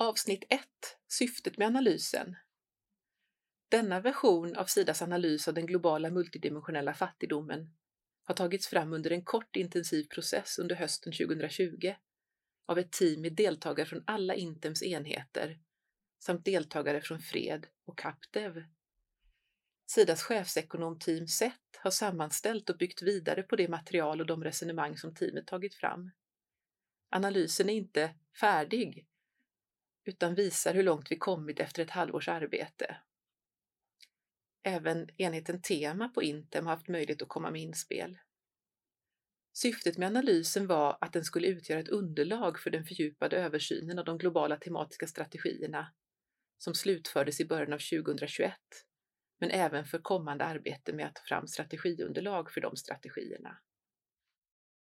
Avsnitt 1 Syftet med analysen Denna version av Sidas analys av den globala multidimensionella fattigdomen har tagits fram under en kort intensiv process under hösten 2020 av ett team med deltagare från alla Intems enheter samt deltagare från Fred och Capdev. Sidas chefsekonomteam SET har sammanställt och byggt vidare på det material och de resonemang som teamet tagit fram. Analysen är inte färdig, utan visar hur långt vi kommit efter ett halvårs arbete. Även enheten Tema på Intem har haft möjlighet att komma med inspel. Syftet med analysen var att den skulle utgöra ett underlag för den fördjupade översynen av de globala tematiska strategierna som slutfördes i början av 2021, men även för kommande arbete med att ta fram strategiunderlag för de strategierna.